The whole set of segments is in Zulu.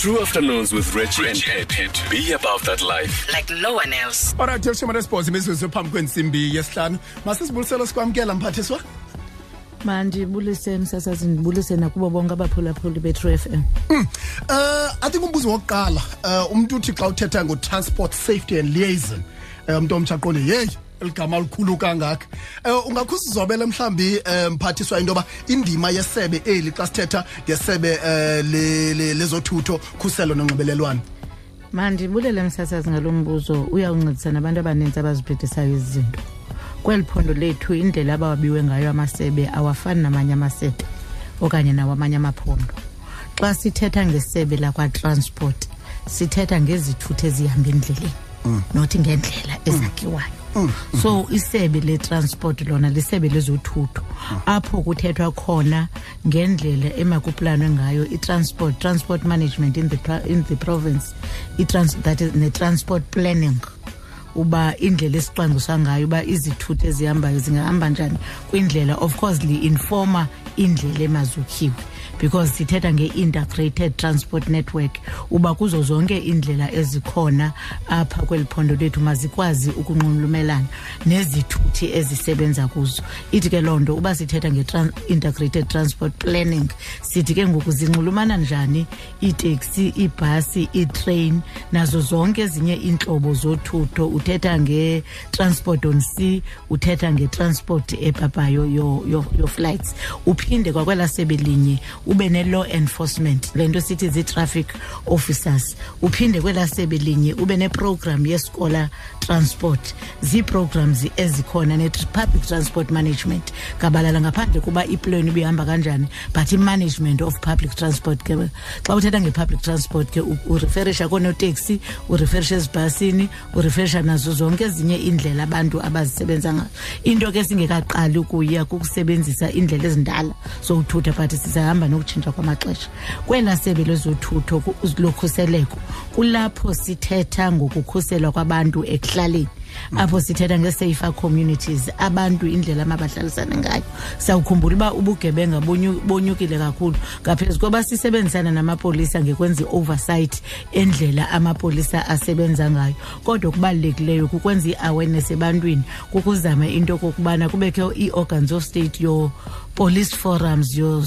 True afternoons with Reggie and Pet. Be about that life. like no one else. Alright, yelishumi lesibhozo imizuzu phambi kwensimbi yesihlanu. Masisibulisela sikwamkela mphathiswa. mandibulise msasazini ndibulise nakubo bonke abaphulaphuli betru f m Uh I think umbuzo wokuqala uh umuntu uthi xa uthetha ngo transport safety and liaison eh, umuntu omtsha aqonde hey eligama likhulu kangaka. Eh ungakhusizobela mhlambi eh, mphathiswa into yoba indima yesebe eli xa sithetha ngesebe eh, le- le- lezothutho khuselo nonxibelelwano. Mandibulele msasazi ngalo mbuzo. Uyawuncedisa nabantu abaninzi abazibhedisayo ezi zinto. Kweli phondo lethu indlela abawabiwe ngayo amasebe awafani namanye amasebe okanye nawo amanye amaphondo. Xa sithetha ngesebe lakwatransport sithetha ngezithuthi ezihamba endleleni nothi ngendlela ezakhiwayo. So isebe letransport lona lisebe lezothutho. Apho kuthethwa khona ngendlela emakuplanwe ngayo i-transport transport management in the, pro- in the province i-trans, that is ne-transport planning. Uba indlela esicwangciswa ngayo uba izithuthi ezihambayo zingahamba njani kwindlela of course li-informa indlela emazukhiwe because sithetha nge-integrated transport network. Uba kuzo zonke iindlela ezikhona apha kweli phondo lethu mazikwazi ukunxulumelana nezithuthi ezisebenza kuzo. Ithi ke loo nto uba sithetha nge-integrated transport planning sithi ke ngoku zinxulumana njani iiteksi iibhasi iitrain nazo zonke ezinye iintlobo zothutho. Uthetha nge-transport on sea uthetha nge-transport epapayo yo-flights uphinde kwakwela sebe linye ube ne-law enforcement. Le nto sithi zii-traffic officers. Uphinde kwela sebe linye ube neprogram yeskola transport. Zii-programs ezikhona ne-public transport management. Ngabalala ngaphandle kuba iplane ibihamba kanjani but i-management of public transport ke xa uthetha nge-public transport ke u- ureferisha koonoteksi ureferisha ezibhasini ureferisha nazo zonke ezinye iindlela abantu abazisebenza ngazo. Into ke singekaqali ukuya kukusebenzisa iindlela ezindala zokuthutha but sisahamba nokutshintsha kwamaxesha. Kwela sebe lezothutho lokhuseleko kulapho sithetha ngokukhuselwa kwabantu ekuhlaleni apho sithetha nge-safer communities abantu indlela amabahlalisane ngayo. Sawukhumbula uba ubugebenga bonyukile kakhulu. Ngaphezu koba sisebenzisana namapolisa ngekwenza i-oversight endlela amapolisa asebenza ngayo kodwa okubalulekileyo kukwenza i-awareness ebantwini kukuzama into okokubana kubekho ii-organs of state your police forums your,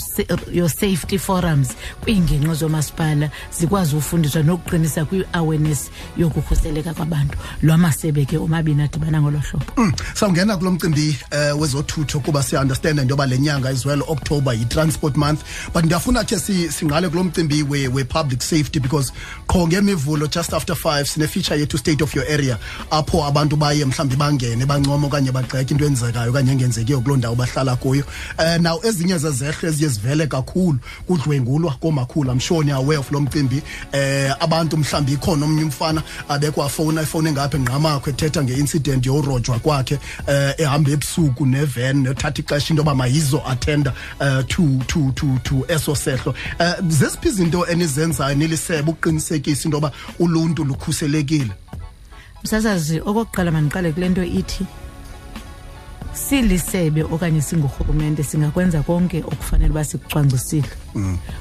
your safety forums kwiingingqi zoomasipala zikwazi ufundiswa nokuqinisa kwi-awareness yokukhuseleka kwabantu. Lwamasebe ke omabini adibana ngolo hlobo. Mm, sawungena kulo mcimbi uh, wezothutho kuba siyaunderstanda into yoba le nyanga as well october yi-transport month. But ndiyafuna khe si- singqale kulo mcimbi we- we-public safety because qho ngemivulo just after five sinefeature yethu state of your area apho abantu baye mhlawumbi bangene bancoma okanye bagxeke into enzekayo okanye engenzekiyo kuloo ndawo bahlala kuyo. Um now ezinye zezehle eziye zivele kakhulu kudlwengulwa koomakhulu i'm sure ni-aware of lo mcimbi. Um abantu mhlawumbi ikhona omnye umfana abekwafowuna ifowuni engapha engqamakho ethetha nge-incident yorojwa kwakhe um ehamba ebusuku neven nethatha ixesha into yoba mayizo attenda um to, to, to, to eso sehlo. Um zeziphi izinto enizenzayo nilisebe ukuqinisekisa into yoba uluntu lukhuselekile? Msasazi okokuqala mandiqale kule nto ithi silisebe okanye singurhulumente singakwenza konke okufanele uba sikucwangcisile.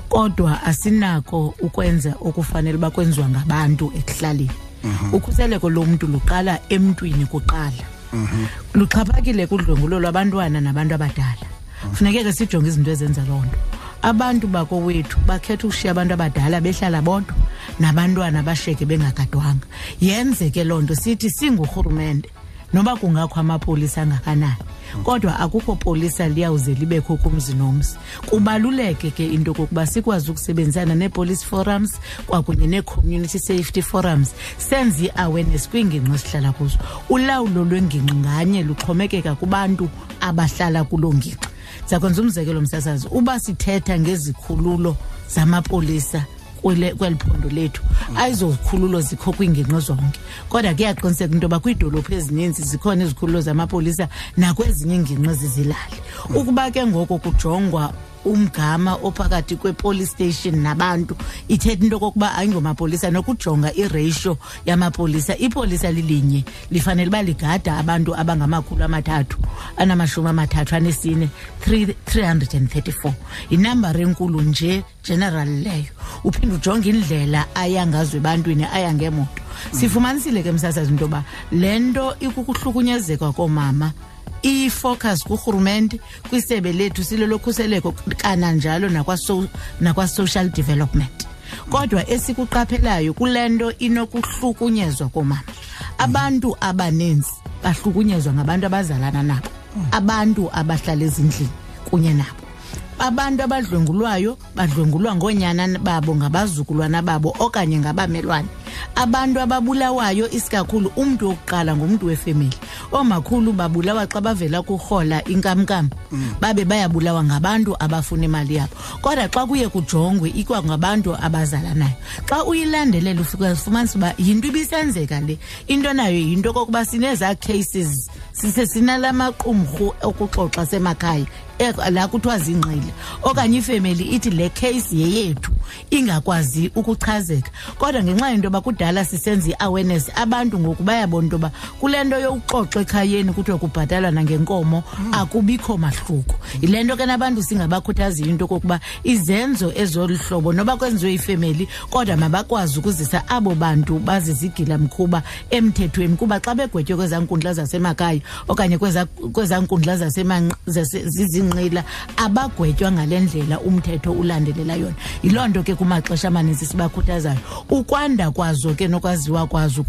Kodwa asinako ukwenza okufanele uba kwenziwa ngabantu ekuhlaleni. Ukhuseleko lomntu luqala emntwini kuqala. Luxhaphakile kudlwengulo lwabantwana nabantu abadala. Funeke ke sijonge izinto ezenza loo nto. Abantu bakowethu bakhetha ukushiya abantu abadala behlala bodwa nabantwana bashiyeke bengagadwanga. Yenze ke loo nto sithi singurhurumente noba kungakho amapolisa angakanani? Kodwa akukho polisa liyawuze libekho kumzi nomzi. Kubaluleke ke into kokuba sikwazi ukusebenzisana nee-police forums kwakunye nee-community safety forums. Senze i-awareness kwiingingqi esihlala kuzo. Ulawulo lwengingqi nganye luxhomekeka kubantu abahlala kuloo ngingqi. Ndizakwenza umzekelo msasazi uba sithetha ngezikhululo zamapolisa kwele- kweli phondo lethu. Ayizozikhululo zikho kwiingingqi zonke. Kodwa kuyaqiniseka into yoba kwiidolophu ezininzi zikhona izikhululo zamapolisa nakwezinye iingingqi zizilali ukuba ke ngoko kujongwa umgama ophakathi kwe-police station nabantu. Ithetha into kokuba ayingomapolisa nokujonga iratio yamapolisa. Ipolisa lilinye lifanele uba ligada abantu abangamakhulu amathathu anamashumi amathathu anesine 334 yinambari enkulu nje general leyo. Uphinde ujonge indlela aya ngazo ebantwini aya ngemoto. Sifumanisile ke msasazi into yoba le nto ikukuhlukunyezeka koomama i-focus kurhurumente kwisebe lethu silolokhuseleko kananjalo nakwa-social nakwa development. Kodwa esikuqaphelayo kule nto inokuhlukunyezwa koomama abantu abaninzi bahlukunyezwa ngabantu abazalana nabo abantu abahlala ezindlini kunye nabo. Abantu abadlwengulwayo badlwengulwa ngoonyana babo ngabazukulwana babo okanye ngabamelwane abantu ababulawayo isikakhulu umntu wokuqala ngumntu wefemeli oomakhulu babulawa xa bavela kurhola inkamnkam. Babe bayabulawa ngabantu abafuna imali yabo. Kodwa xa kuye kujongwe ikwangabantu abazalanayo xa uyilandelela ufumanisa uba yinto ibisenzeka le. Into nayo yinto kokuba sinezaa cases sise sinala maqumrhu okuxoxa semakhaya. La kuthiwa zingqile. Okanye ifemeli ithi le case yeyethu ingakwazi ukuchazeka. Kodwa ngenxa yento yoba kudala sisenza i-awareness abantu ngoku bayabona into yoba kule nto yokuxoxa ekhayeni kuthiwe kubhatalwa nangenkomo akubikho mahluko. Yile nto ke nabantu singabakhuthaziyo into kokuba izenzo ezolu hlobo noba kwenziwe ifemeli kodwa mabakwazi ukuzisa abo bantu bazizigila mkhuba emthethweni. Kuba xa begwetywe kwezaa nkundla zasemakhaya okanye kwezaa nkundla zizinqila abagwetywa ngale ndlela umthetho ulandelela yona. Yiloo nto ke kumaxesha amaninzi sibakhuthazayo. Ukwanda kwazo ke nokwaziwa kwazo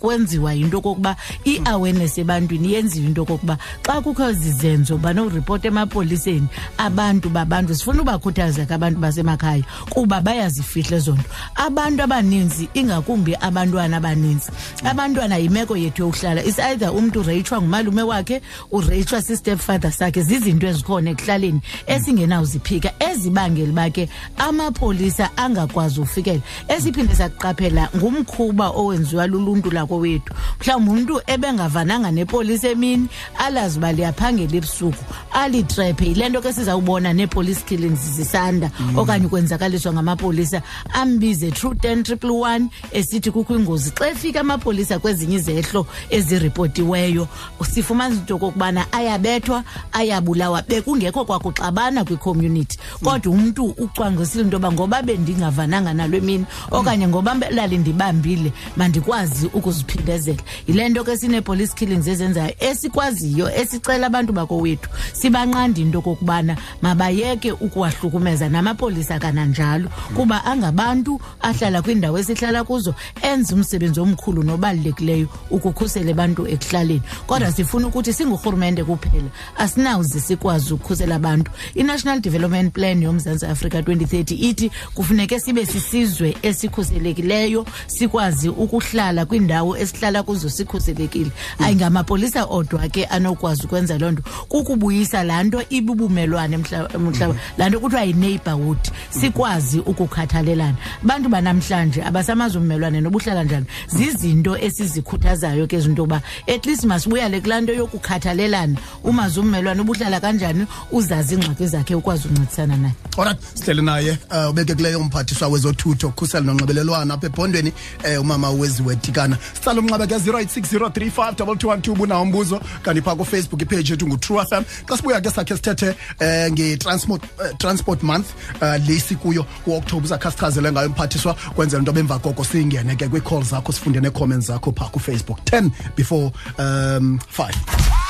kwenziwa yinto okokuba i-awareness ebantwini yenziwe into okokuba xa kukho zizenzo banoripota emapoliseni abantu babantu sifuna ubakhuthaza ke abantu basemakhaya kuba bayazifihla ezo nto. Abantu abaninzi ingakumbi abantwana abaninzi. Abantwana yimeko yethu yokuhlala. Is either umntu ureyitshwa ngumalume wakhe ureyitshwa si-stepfather sakhe. Zizinto ezikhona ekuhlaleni esingenawuziphika ezibangela uba ke amapolisa angakwazi ufikela esiphinde sakuqaphela ngumkhuba owenziwa luluntu lakowethu. Mhlawumbi umntu ebengavananga nepolisa emini alazi uba liyaphangela ebusuku alitrephe. Yile nto ke sizawubona nee-police killings zisanda mm. okanye ukwenzakaliswa ngamapolisa ambize true ten triple one esithi kukho ingozi xa efika amapolisa kwezinye izehlo eziripotiweyo sifumanisa into okokubana ayabethwa ayabulawa bekungekho kwakuxabana kwicommunity. Kodwa umntu ucwangisile into yoba ngoba bendingavananga nalo mini okanye ngoba lali ndibambile mandikwazi ukuziphindezela. Yile nto ke sinee-police killings ezenzayo esikwaziyo esicela abantu bakowethu sibanqanda into okokubana mabayeke ukuwahlukumeza namapolisa kananjalo kuba angabantu ahlala kwiindawo esihlala kuzo enza umsebenzi omkhulu nobalulekileyo ukukhusela abantu ekuhlaleni. Kodwa sifuna ukuthi singurhurumente kuphela asinawuze sikwazi ukukhusela abantu. I-national development plan yomzantsi afrika 2030 ithi kufuneke sibe sisizwe esikhuselekileyo sikwazi ukuhlala kwiindawo esihlala kuzo sikhuselekile. Ayingamapolisa odwa ke anokwazi ukwenza loo nto. Kukubuyisa laa nto ibubumelwane mhlaba laa nto kuthiwa yi-neighborhood sikwazi ukukhathalelana. Abantu banamhlanje abasamazi ummelwane nobuhlala njani. Zizinto esizikhuthazayo ke zinto yokuba at least masibuyale kulaa nto yokukhathalelana. Umazi ummelwane ubuhlala kanjani? Uzazi iingxaki zakhe ukwazi uncedisana naye. Olright sihlele naye um ubekekileyo umphathiswa wezothutho. Khusela nonxibelelwano apha ebhondweni um umama weziwetikana sitsala umnxeba ke 086035 212 ubunawo umbuzo kanti phaa kufacebook ipage yethu ngu-true fm xa sibuya ke sakhe sithethe um nge-transport uh, transport month uh, lesi kuyo kuoktoba uzakha sichazele ngayo umphathiswa kwenzela into bemva koko. Singene ke kwii-call zakho sifunde nee-comments zakho phaa kufacebook. 10 before um 5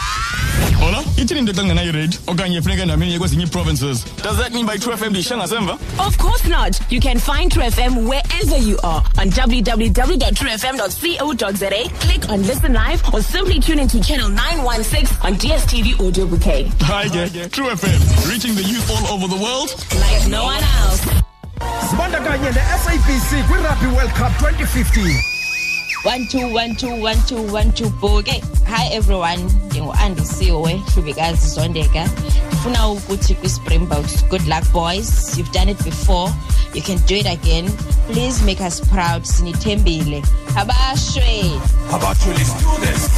hola ithini into xa ndingenayi-rate okanye funeka ndamenye kwezinye ii-provinces does that mean by true fm ndiyishiya ngasemva Of course not. You can find True FM wherever you are on www.truefm.co.za. Click on Listen Live or simply tune into channel 916 on DSTV Audio Bouquet. hayi ke true fm reaching the youth all over the world Like no one else. zibandakanye ne-sabc kwirugby world cup 2015 one two one two one two one two bhoke hi everyone. Ndingu-andisiwe hlubikazi zondeka. Ndifuna ukuthi kwi-springboks good luck boys. You've done it before. You can do it again. Please make us proud. Sinithembile. Abashwe. About to let's do this.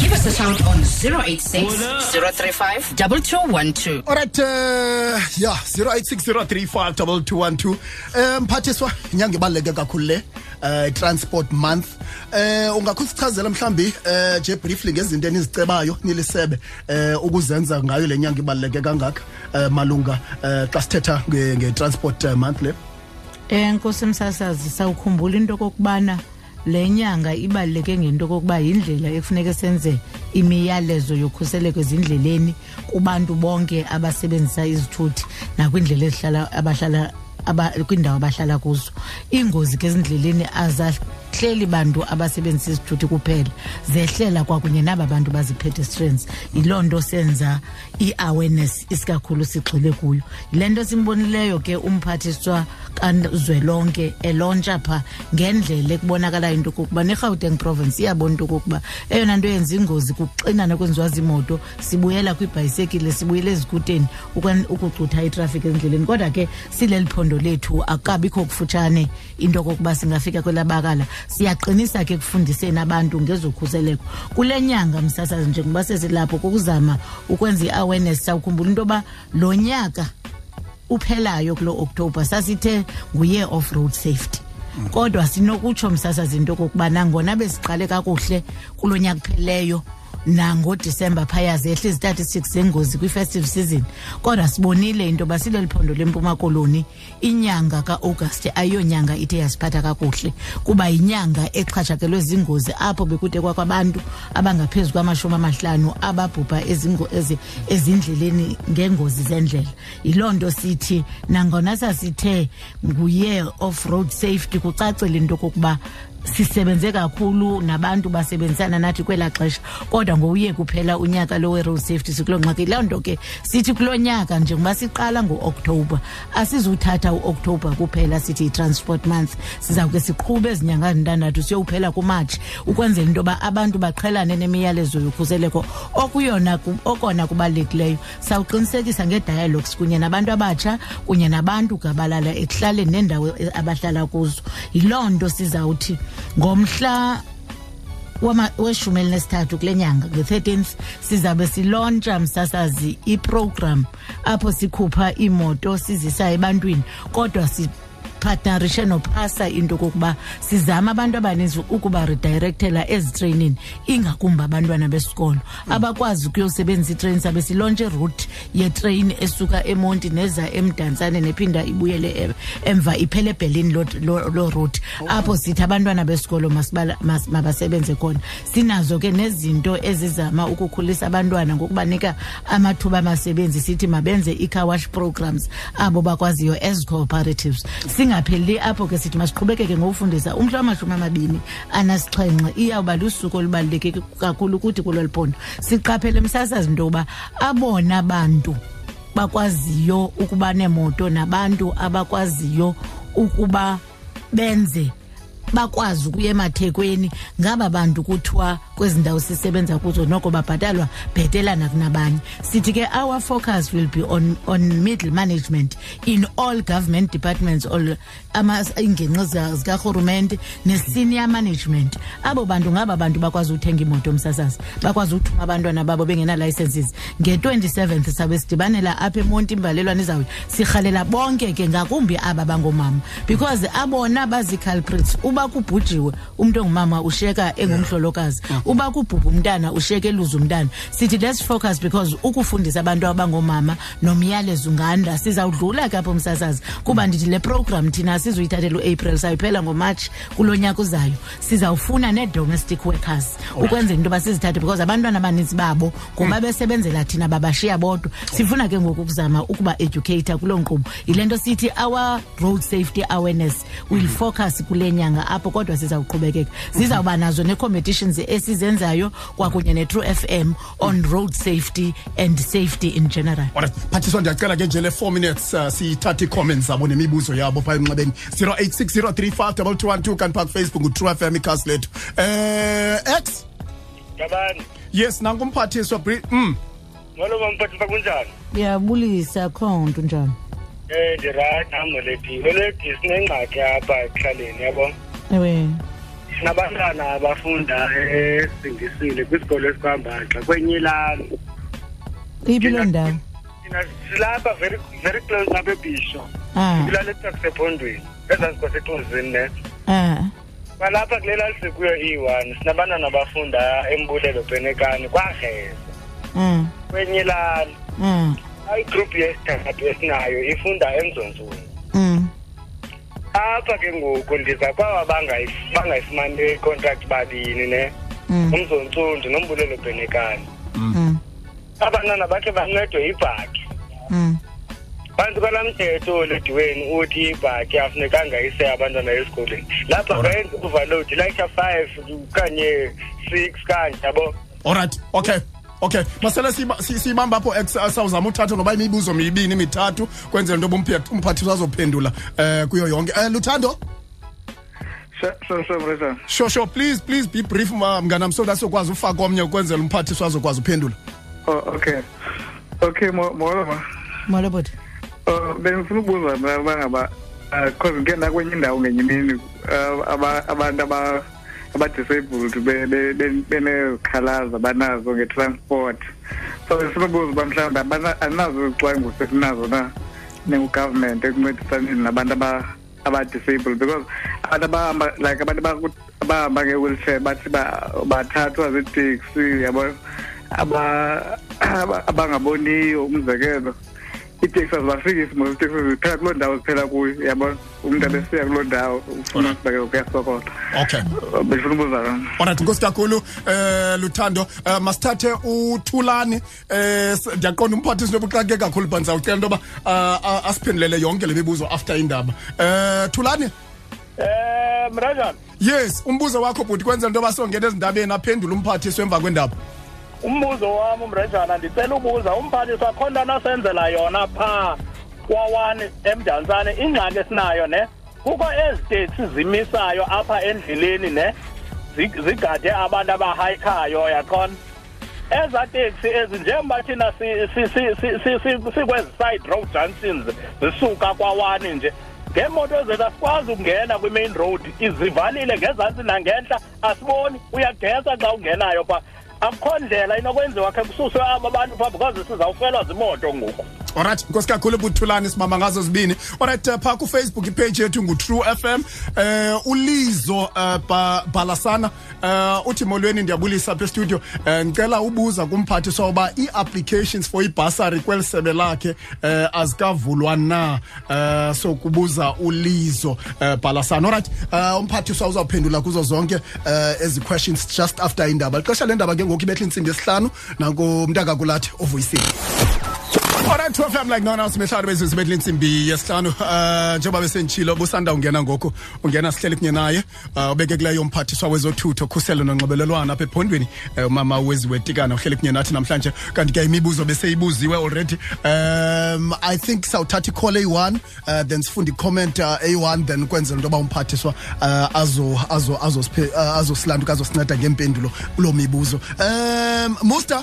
Give Give us a shout on 086 035 2212. Alright uh yeah 0860352212 eh mphathiswa inyanga ibaleke kakhulu le eh transport month. Eh ungakhusichazela mhlambi eh nje briefly ngezinto enizicebayo nilisebe eh ukuzenza ngayo lenyanga ibaleke kangaka eh malunga eh xa sithetha nge nge transport eh, month le? Eh Nkosi msasazi sawukhumbula into kokubana le nyanga ibaluleke ngento kokuba yindlela ekufuneka senze imiyalezo yokhuseleko ezindleleni kubantu bonke abasebenzisa izithuthi nakwindlela ezihlala abahlala aba kwindawo abahlala kuzo. Iingozi ke ezindleleni azahleli bantu abasebenzisa izithuthi kuphela. Zehlela kwakunye naba bantu bazi-pedestrians yiloo nto senza i-awareness isikakhulu sigxile kuyo. Yile nto simbonileyo ke umphathiswa kazwelonke elontsha pha ngendlela ekubonakalayo into kokuba nerhawuteng province iyabona into kokuba eyona nto yenza ingozi kukuxinana kwenziwa ziimoto sibuyela kwibhayisekile sibuyela ezikuteni ukwen- ukucutha itrafiki endleleni. Kodwa ke sileli phondo lethu akukabikho kufutshane into kokuba singafika kwelabakala. Siyaqinisa ke ekufundiseni abantu ngezokhuseleko. Kule nyanga msasazi njengoba sesilapho kukuzama ukwenza i-awareness sawukhumbula into yoba lo nyaka uphelayo kulo October sasithe nguyear of road safety. Kodwa sinokutsho msasazi into kokuba nangona besiqale kakuhle kulo nyaka kupheleyo nangodisemba phaya zehle izitatistics zengozi kwi-festive season. Kodwa sibonile into yoba sileli phondo lempuma koloni inyanga kaaugusti ayiyonyanga ithe yasiphatha kakuhle. Kuba yinyanga exhatshakelwe zingozi apho bekude kwakwabantu abangaphezu kwamashumi amahlanu ababhubha ezingo- ezi- ezindleleni ngengozi zendlela. Yiloo nto sithi nangona sasithe nguyear of road safety kucacile into kokuba sisebenze kakhulu nabantu basebenzisana nathi kwelaa xesha. Kodwa ngowuye kuphela unyaka lo we-road safety sikuloo ngxaki loo nto ke sithi kulo nyaka njengoba siqala ngo-okthobha asizuthatha uoktoba kuphela sithi yi-transport month. Sizawuke siqhube ezinyanga zintandathu siyowuphela kumatshi ukwenzela into yoba abantu baqhelane nemiyalezo yokhuseleko okuyona okona kubalulekileyo. Sawuqinisekisa ngee-dialogues kunye nabantu abatsha kunye nabantu gabalala ekuhlaleni nendawo e- abahlala kuzo. Yiloo nto sizawuthi ngomhla weshumi elinesithathu kule nyanga nge-13th sizabe silontsha msasazi iprogram apho sikhupha iimoto sizisa ebantwini kodwa partnerishe nophasa into kokuba sizama abantu abaninzi ukuba redirectela ezitreyinini ingakumbi abantwana besikolo. Abakwazi ukuyosebenzisa itreyini sabe silontshe iroute yetreyini esuka emonti neza emdantsane nephinda ibuyele e- emva iphele ebhelini loo- loo loo route. Apho sithi abantwana besikolo masibala- mas- mabasebenze khona. Sinazo ke nezinto ezizama ukukhulisa abantwana ngokubanika amathuba amasebenzi sithi mabenze i-car wash programs abo bakwaziyo as cooperatives. Singapheleli apho ke sithi masiqhubekeke ngokufundisa umhla wamashumi amabini anesixhenxe iyawuba lusuku olubaluleke kakhulu ukuthi kulo liphondo siqaphele msasazi into yokuba abona bantu bakwaziyo ukuba neemoto nabantu abakwaziyo ukuba benze bakwazi ukuya emathekweni ngaba bantu kuthiwa kwezi ndawo sisebenza kuzo noko babhatalwa bhetelana kunabanye. Sithi ke our focus will be on, on middle management in all government departments all ama- iingingqi zika- zikarhurumente ne-senior management. Abo bantu ngaba bantu bakwazi uthenga imoto msasazi bakwazi uthuma abantwana babo bengena-licenses nge-27th sabe sidibanela apha emonti imbalelwane izawuyo sirhalela bonke ke ngakumbi aba bangomama because abona bazi-culprits uba kubhujiwe umntu ongumama ushiyeka engumhlolokazi. Uba kubhubha umntana ushiyeka eluza umntana. Sithi let's focus because ukufundisa abantu abangoomama nomyalezo unganda sizawudlula ke apho msasazi. Kuba ndithi le program thina sizuyithathela uapril sayiphela ngomatshi kulo nyaka uzayo sizawufuna nee-domestic workers ukwenzela into yoba sizithathe because abantwana abaninzi babo ngoba besebenzela thina babashiya bodwa. Sifuna ke ngoku ukuzama ukuba educator kuloo nkqubo. Yile nto sithi our road safety awareness will focus kule nyanga apho kodwa sizawuqhubekeka zizawuba nazo nee-competitions esizenzayo kwakunye ne-true m on road safety and safety in general phathiswa ndiyacela ke nje le 4 minutes uh, sithathe ii-comments zabo nemibuzo yabo phaa emnxebeni 0860352212 kanti phaa kufacebook utrue fm ikhasi lethu eh x Yabani, yes nanku umphathiswa Bri- mm. molo kunjani? ndiyabulisa kho nto njani Eh ndirayithi lethi. Lethi sinengxaki apha ekuhlaleni yabo. Ewe. Sinabantwana abafunda esindisile kwisikolo esikwambaxa kwenyilani iphi loo ndawo? Silapha very very close apha ebhisho ah. Ilali ekusakusebhondweni ezantsi kwasetunzini ne ah. Kwalapha kule lali sikuyo iyi-one sinabantwana abafunda embulelo bhenekani kwageza mm kwenye ilali. Mm igruphu yesithathu esinayo ifunda emzonzweni mm apha ke ngoku ndiza kwaba bangayi- bangayifumani icontract babini ne? Mm. Umzontsundu nombulelo bhenekani. Mm. Abantwana bakhe bancedwe yibhaki mm. Phantsi kwalaa mthetho olediweni uthi ibhaki afunekanga ise abantwana esikolweni. Lapha kayenza overload layitsha five kanye six kanje yabo? Alright okay. Okay masele siyiba- si- siyibamba apho ex sawuzama uthatha noba imibuzo mibini mithathu kwenzela into yoba umphathiswa azophendula um kuyo yonke. Um luthando? Sure sure sure. Please please be brief ma- mnganam so that sokwazi ufaka omnye ukwenzela umphathiswa azokwazi uphendula. Oh, okay. Okay mo- molo ma. Molo bhuti Uh, bengifuna ukubuza mna bangaba because ngike nakwenye indawo ngenye imini uh, aba- abantu aba- aba-disabled be- be- be- benezikhalazo abanazo nge-transport. So befuna ukubuza uba mhlawumbi abana- alinazo izicwangciso esinazo na ningugovernment ekuncedisaneni nabantu aba- aba-disabled? Because abantu abahamba like abantu abaku- abahamba nge-wheelchair bathi ba- bathathwa ziiteksi yabo aba- aba- abangaboniyo umzekelo. Iiteksi azibafikisi mos iteksi ziphela kuloo ndawo ziphela kuyo yabona umntu abesiya kuloo ndawo ufuna usibeke kuyasokola okay. Bendifuna ubuza lona alright nkosi kakhulu um luthando um masithathe uthulani um ndiyaqonda umphathisi into yobuxake kakhulu but ndizawucela into yoba uh, asiphendulele yonke le mibuzo after indaba. Um thulani? Eh mrajana. Yes umbuzo wakho bhuti kwenzela into yoba songena ezindabeni aphendule umphathiswa emva kwendaba. Umbuzo wam umrejana ndicela ubuza umphathiswa khona nasenzela yona phaa kwawani emdantsane ingxaki esinayo ne? Kukho ezi teksi zimisayo apha endleleni ne? Zigade abantu abahayikhayo yakhona ezaa teksi ezinjengoba thina si- si- si- si- si- si- sikwezi side road junctions zisuka kwawani nje ngeemoto zethu asikwazi ukungena kwi-main road izivalile ngezantsi nangentla asiboni uyagesa xa ungenayo phaa akukho ndlela inokwenziwa khe kususwe aba bantu phaa because sizawufelwa zimoto ngoku. Alright nkosi kakhulu buthulani sibamba ngazo zibini. Alright uh, phaa kufacebook ipage yethu ngu-true fm uh, ulizo uh, ba, balasana uh, uthi molweni ndiyabulisa apha estudio. Uh, ndicela ubuza kumphathiswa uba ii-applications for ibhasari kweli sebe lakhe uh, azikavulwa na? Uh, so kubuza ulizo balasana. Alright uh, umphathiswa uzawuphendula kuzo zonke uh, ezi questions just after indaba. Lixesha lendaba ke ngoku ibetha intsimbi yesihlanu nankumntakakulathi ovuyisile. Alright 12 FM like nona simehlalo bezizwe bedla insimbi yesihlanu. Uh njengoba besentshilo busanda ungena ngoku ungena sihleli kunye naye. Uh ubeke kuleyo umphathiswa wezothutho khuselo nonxibelelwano apha ephondweni. Uh, umama weziwetikana uhleli kunye nathi namhlanje kanti ke imibuzo beseyibuziwe already. Um i think sawuthatha icall eyi-one uh, then sifunde icomment uh, eyi-one then kwenzela into yoba umphathiswa uh, azo azo azosiphe uh, azosilanduka azosinceda ngempendulo kuloo mibuzo. Um muster?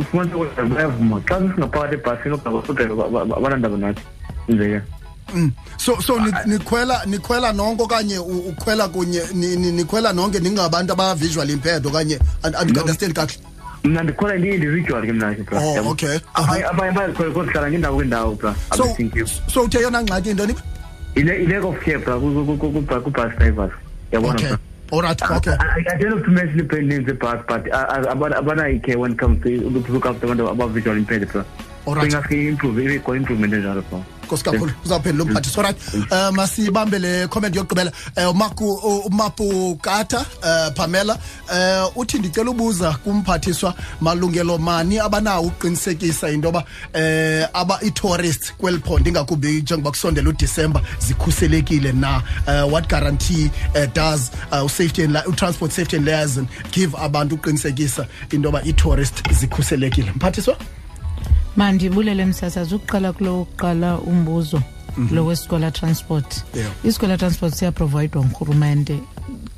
ufumanisa ukuthi bayavuma xa sisingaphakathi ebhasini okaba abanandaba nathi umzekelo Mm. so so ni- nikhwela nikhwela nonke okanye u- ukhwela kunye ni- ni- nikhwela nonke ningabantu aba-visual impaired okanye andiunderstand kakuhle mna ndikhwela ndi-individual ke mna ke bra Oh, yabo. okay. Abanye- abanye bayazikhwela because sihlala ngendawo kwendawo bra so thank you so uthe yona ngxaki intoni i-lack of care bra ku-bus drivers yabona okay bra alright okay I, I don't have to mention the pain names but but abana care when it comes to to look after abantu aba visual impaired bra Alright. so ingaske improve ibe khona improvement enjalo bra nkosi kakhulu uzawuphendula umphathisi alright um masibambe le comment yokugqibela. Um umaku umapu kata um pamela um uthi ndicela ubuza kumphathiswa malungelo mani abanawo ukuqinisekisa into yoba um aba ii-tourists kweli phondo ingakumbi njengoba kusondela udisemba zikhuselekile na? Uh, what guarantee uh, does uh, safety and li- transport safety and liaison give abantu uqinisekisa into yoba ii-tourist zikhuselekile? Mphathiswa? Mandibulele msasazi ukuqala kulo ukuqala umbuzo Mhm. lo wesikolo transport Yeah. isikolo transport siyaprovidwa ngurhulumente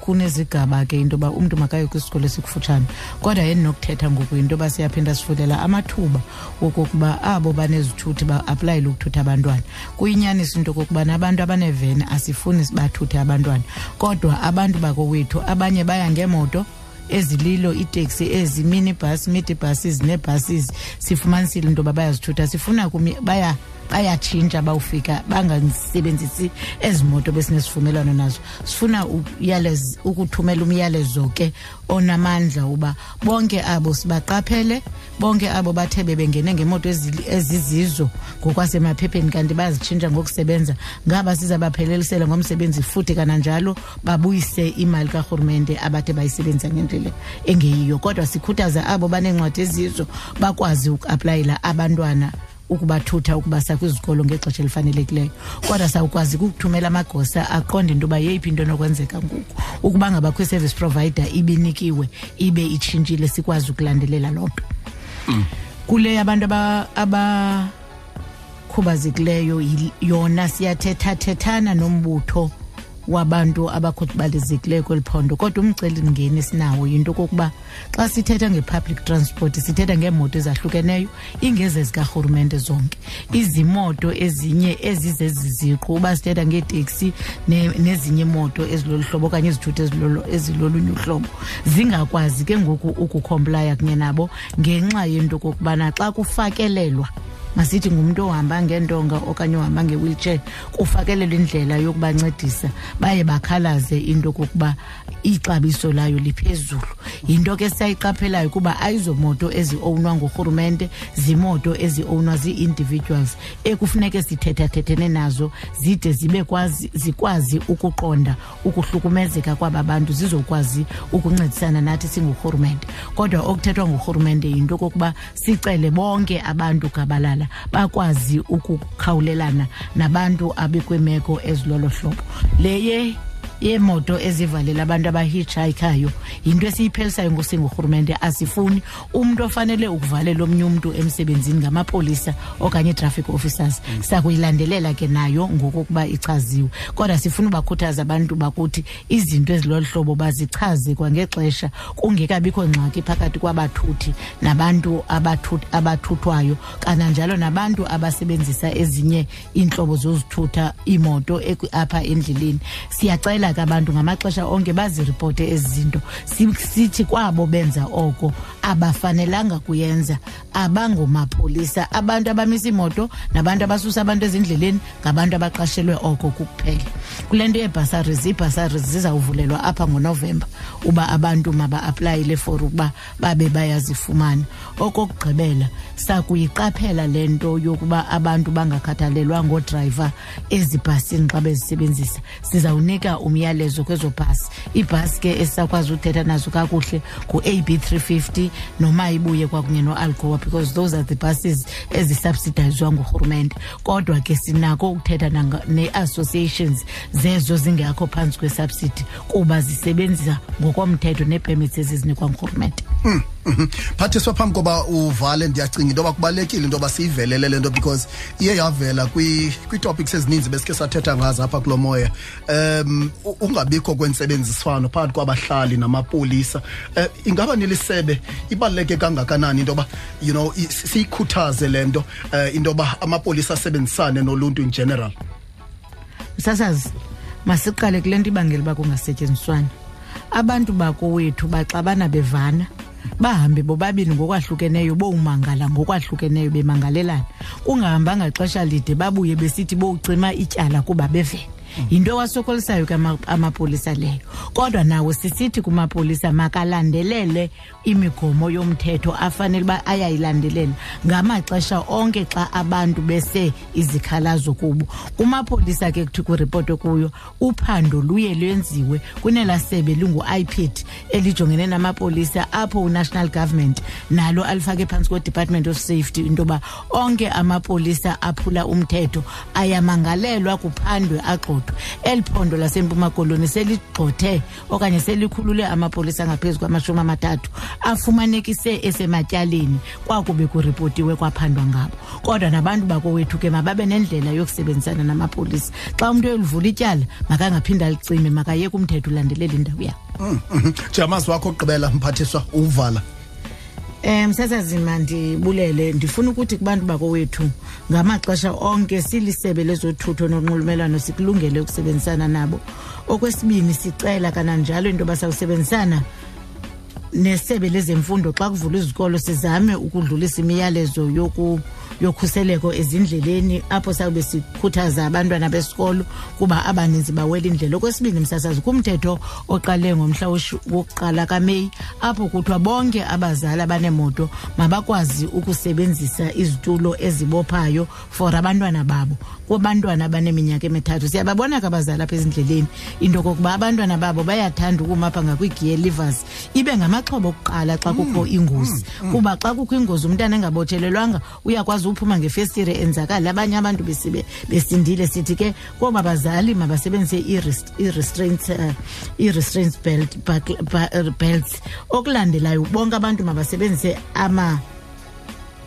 kunezigaba ke into yoba umntu makaye kwisikolo esikufutshane kodwa endinokuthetha ngoku yinto yoba siyaphinda sifulela amathuba wokokuba abo banezithuthi ba-aplayele ukuthutha abantwana kuyinyaniso into okokubana abantu abaneveni asifuni sibathuthe abantwana kodwa abantu bakowethu abanye baya ngeemoto ezililo iiteksi ezi minibus midbuses neebuses sifumanisile into yoba bayazithutha. Sifuna kumi- baya bayatshintsha bawufika bangasebenzisi ezi moto besinesivumelwano nazo. Sifuna uyalez- ukuthumela umyalezo ke onamandla uba bonke abo sibaqaphele bonke abo bathe bebengene ngemoto ezili- ezizizo ngokwasemaphepeni kanti bazitshintsha ngokusebenza. Ngaba sizabaphelelise ngomsebenzi futhi kananjalo babuyise imali karhulumente abathe bayisebenzisa ngendlela engeyiyo. Kodwa sikhuthaza abo baneencwadi ezizo bakwazi ukuaplayela abantwana ukubathutha ukubasa kwizikolo ngexesha elifanelekileyo. Kodwa sawukwazi ukuthumela amagosa aqonde into yoba yeyiphi into enokwenzeka ngoku. Ukuba ngaba kwi-service provider ibinikiwe ibe itshintshile sikwazi ukulandelela loo nto. Kule abantu aba- abakhubazekileyo yi- yona siyathethathethana nombutho wabantu abakhubalezekileyo kweli phondo. Kodwa umcelimngeni esinawo yinto kokuba xa sithetha nge-public transport sithetha ngeemoto ezahlukeneyo ingeze zikarhurumente zonke. Izimoto ezinye ezizeziziqu uba sithetha ngeeteksi ne- nezinye imoto ezilolu hlobo okanye izithuthi ezilolo- ezilolunye uhlobo zingakwazi ke ngoku ukukhomplaya kunye nabo ngenxa yento kokubana xa kufakelelwa masithi ngumntu ohamba ngentonga okanye ohamba ngewheelchair kufakelelwa indlela yokubancedisa baye bakhalaze into kokuba ixabiso layo liphezulu. Yinto ke siyayiqaphelayo kuba ayizomoto ezi-ownwa ngurhurumente zimoto ezi-ownwa zii-individuals ekufuneke sithethathethene nazo zide zibe kwazi zikwazi ukuqonda ukuhlukumezeka kwaba bantu zizokwazi ukuncedisana nathi singurhurumente kodwa okuthethwa ngurhurumente yinto kokuba sicele bonke abantu gabalala bakwazi ukukhawulelana nabantu abekweemeko ezilolo hlobo. Le ye yemoto ezivalela abantu abahitshayikhayo yinto esiyiphelisayo ngusingurhurumente asifuni umntu ofanele ukuvalela omnye umntu emsebenzini ngamapolisa okanye i-traffic officers. Sakuyilandelela ke nayo ngokokuba ichaziwe. Kodwa sifuna ubakhuthaza abantu bakuthi izinto ezilolu hlobo bazichaze kwangexesha kungekabikho ngxaki phakathi kwabathuthi nabantu abathuth- abathuthwayo kananjalo nabantu abasebenzisa ezinye iintlobo zozithutha iimoto apha endleleni. Siyacela ke abantu ngamaxesha onke baziripote ezi zinto. Sithi kwabo benza oko abafanelanga kuyenza. Abangomapolisa abantu abamisa imoto nabantu abasusa abantu ezindleleni ngabantu abaqashelwe oko kukuphela kule nto yeebhasaris iibhasaris zizawuvulelwa apha ngonovemba uba abantu maba-aplayile for ukuba babe bayazifumana. Okokugqibela sakuyiqaphela le nto yokuba abantu bangakhathalelwa ngoodrayiva ezibhasini xa bezisebenzisa. Sizawunika umyalezo kwezo bhasi. Iibhasi ke esisakwazi uthetha nazo kakuhle ngu-ab 350 noma ibuye kwakunye no-alcoa because those are the buses ezisubsidizwa ngurhurumente kodwa ke sinako ukuthetha nanga- nee-associations zezo zingekho phantsi kwesubsidy kuba zisebenzisa ngokomthetho nee-permits ezizinikwa ngurhurumente Mm, mhm. phathiswa phambi koba uvale ndiyacinga into yoba kubalulekile into yoba siyivelele le nto because iye yavela kwi- kwii-topics ezininzi besikhe sathetha ngazo apha kulo moya. Um u- ungabikho kwentsebenziswano phakathi kwabahlali namapolisa. Um ingaba nilisebe? Ibaluleke kangakanani into yoba you know i- siyikhuthaze le nto um into yoba amapolisa asebenzisane noluntu in general? Msasazi masiqale kule nto ibangela uba kungasetyenziswana abantu bakowethu baxabana bevana bahambe bobabini ngokwahlukeneyo bowumangala ngokwahlukeneyo bemangalelana. Kungahambanga xesha lide babuye besithi bowucima ityala kuba bevene yinto wasokolisayo ke ama- amapolisa leyo kodwa nawo sisithi kumapolisa makalandelele imigomo yomthetho afanele uba ayayilandelela ngamaxesha onke xa abantu bese izikhalazo kubo. Kumapolisa ke kuthi kuripotwe kuyo uphando luye lwenziwe kunelaa sebe lungu-ipit elijongene namapolisa apho unational government nalo alifake phantsi kwedepartment of safety into yoba onke amapolisa aphula umthetho ayamangalelwa kuphandwe agxothwe. Eli phondo lasempuma koloni seligxothe okanye selikhulule amapolisa angaphezu kwamashumi amathathu afumanekise esematyaleni. Kwakube kuripotiwe kwaphandwa ngabo. Kodwa nabantu bakowethu ke mababe nendlela yokusebenzisana namapolisa xa umntu eyolivula ityala makangaphinda alicime makayeke umthetho ulandelela indawo yakhe. Mm, mhm. njengamazi wakho okugqibela mphathiswa uvala. Um msasazima ndibulele ndifuna ukuthi kubantu bakowethu ngamaxesha onke silisebe lezothutho nonxulumelwano sikulungele ukusebenzisana nabo. Okwesibini sicela kananjalo into yoba sawusebenzisana nesebe lezemfundo xa kuvulwa izikolo sizame ukudlulisa imiyalezo yoku yokhuseleko ezindleleni apho sawube sikhuthaza abantwana besikolo kuba abaninzi bawela indlela. Okwesibini msasazi kumthetho oqale ngomhla wokuqala kameyi apho kuthiwa bonke abazali abaneemoto mabakwazi ukusebenzisa izitulo ezibophayo for abantwana babo. Kwabantwana abaneminyaka emithathu. Siyababona ke abazali apha ezindleleni into kokuba abantwana babo bayathanda ukuma apha ngakwi-gear livers ibe ngamaxhobo okuqala xa kukho ingozi. kuba xa kukho ingozi umntana engabotshelelwanga uyakwazi uphuma ngefestire enzakala. Abanye abantu besibe besindile sithi ke koba bazali mabasebenzise i-rest- i-restraints uh, i-restraints belt buckle- ba- uh, belts. Okulandelayo bonke abantu mabasebenzise ama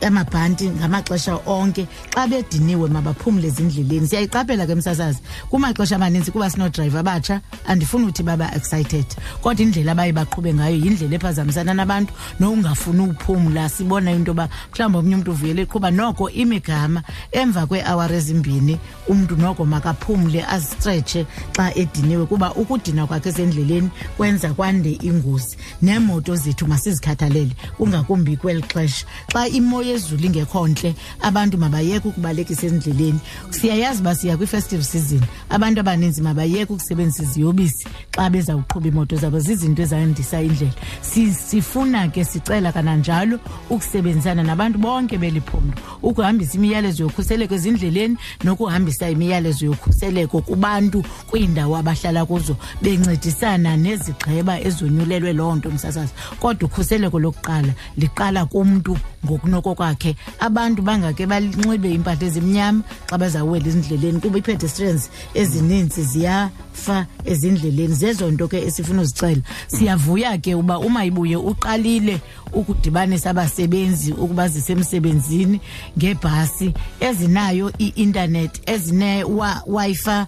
amabhanti ngamaxesha onke. Xa bediniwe mabaphumle ezindleleni. Siyayiqaphela ke msasazi. Kumaxesha amaninzi kuba sinodrayiva abatsha andifuni uthi baba excited. Kodwa indlela abaye baqhube ngayo yindlela ephazamisana nabantu nokungafuni uphumla. Sibona into yoba mhlawumbi omnye umntu uvuyele eqhuba noko imigama emva kweeawari ezimbini umntu noko makaphumle azistretshe xa ediniwe. Kuba ukudinwa kwakhe esendleleni kwenza kwande ingozi. Neemoto zethu masizikhathalele kungakumbi kweli xesha. Xa imo yezulu ingekho ntle abantu mabayeke ukubalekisa endleleni siyayazi uba siya kwi-festive season abantu abaninzi mabayeke ukusebenzisa iziyobisi xa bezawuqhuba iimoto zabo zizinto ezandisa indlela. Si- sifuna ke sicela kananjalo ukusebenzisana nabantu bonke beliphondo ukuhambisa imiyalezo yokhuseleko ezindleleni nokuhambisa imiyalezo yokhuseleko kubantu kwiindawo abahlala kuzo. Bencedisana nezigxeba ezonyulelwe loo nto msasazi. Kodwa ukhuseleko lokuqala liqala kumntu ngokunoko kwakhe. Abantu bangake banxibe iimpahla ezimnyama xa bazawuwela ezindleleni. Kuba ii-pedestrians ezininzi ziyafa ezindleleni. Zezo nto ke esifuna uzicela. Siyavuya ke uba umayibuye uqalile ukudibanisa abasebenzi ukuba zisemsebenzini ngebhasi ezinayo i-intanethi ezine-wifi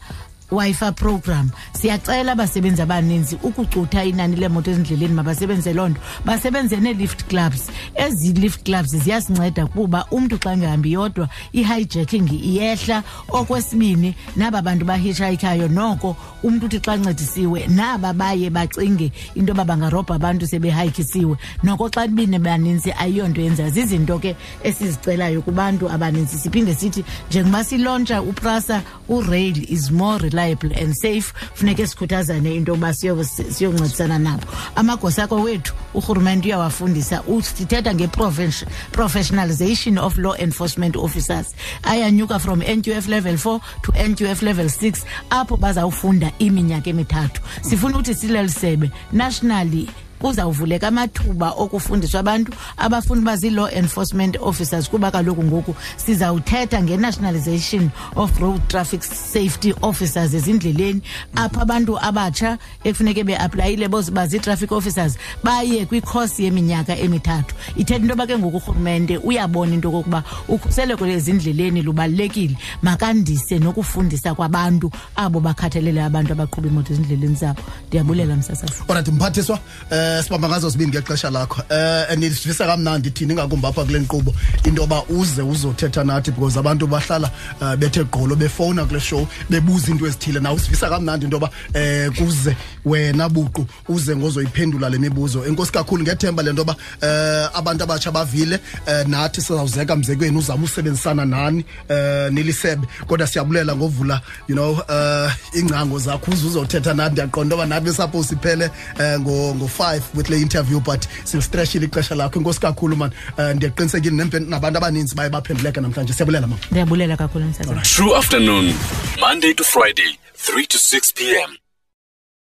wifi program. Siyacela abasebenzi abaninzi ukucutha inani leemoto ezindleleni mabasebenze loo nto. Basebenze nee-lift clubs. Ezi lift clubs ziyasinceda kuba umntu xa engahambi yodwa i-hijacking iyehla. Okwesibini naba bantu bahitshayikhayo noko umntu uthi xa ncedisiwe naba baye bacinge into yoba bangarobha abantu sebehayikisiwe noko xa bine baninzi ayiyonto yenzayo zizinto ke esizicelayo kubantu abaninzi. Siphinde sithi njengoba silontsha uprasa urail is more reliable and safe funeke sikhuthazane into siyo- siyoncedisana nabo. Amagosa akho wethu urhulumente uyawafundisa. Sithetha nge-professionalization of law enforcement officers. Ayanyuka from nqf level 4 to nqf level 6 apho bazawufunda iminyaka emithathu. Sifuna ukuthi silelisebe nationally kuzawuvuleka amathuba okufundiswa abantu abafuna uba zii-law enforcement officers kuba kaloku ngoku sizawuthetha nge-nationalization of road traffic safety officers ezindleleni. Apho abantu abatsha ekufuneke beaplayile boba zii-traffic officers baye kwikhosi yeminyaka emithathu. Ithetha into yoba ke ngoku urhulumente uyabona into yokokuba ukhuseleko lezindleleni lubalulekile. Makandise nokufundisa kwabantu abo bakhathalele abantu abaqhuba imoto ezindleleni zabo. Ndiyabulela msasasa orathi mphathiswa um eh sibamba ngazo zibini ngexesha lakho. Eh nidivisa kamnandi thina ingakumbi apha kule nkqubo into yoba uze uzothetha nathi because abantu bahlala eh, bethe gqolo befowuna kule show bebuza into ezithile. Nawe usivisa kamnandi into yoba eh kuze wena buqu uze ngozoyiphendula le mibuzo. Enkosi kakhulu ngethemba le nto yoba eh abantu abatsha bavile eh nathi sizawuzeka mzekweni uzama usebenzisana nani eh nilisebe. Kodwa siyabulela ngovula you know eh ingcango zakho uze uzothetha nathi. Ndiyaqonda uba nathi besapho siphele eh ngo ngo5 with le interview but silstreshile ixesha lakho. Inkosi kakhulu man. Eh ndiyaqinisekile nempe- nabantu abaninzi baye baphenduleke namhlanje. Siyabulela mama. Ndiyabulela kakhulu msazana. True afternoon, Monday to Friday, 3 to 6 p.m.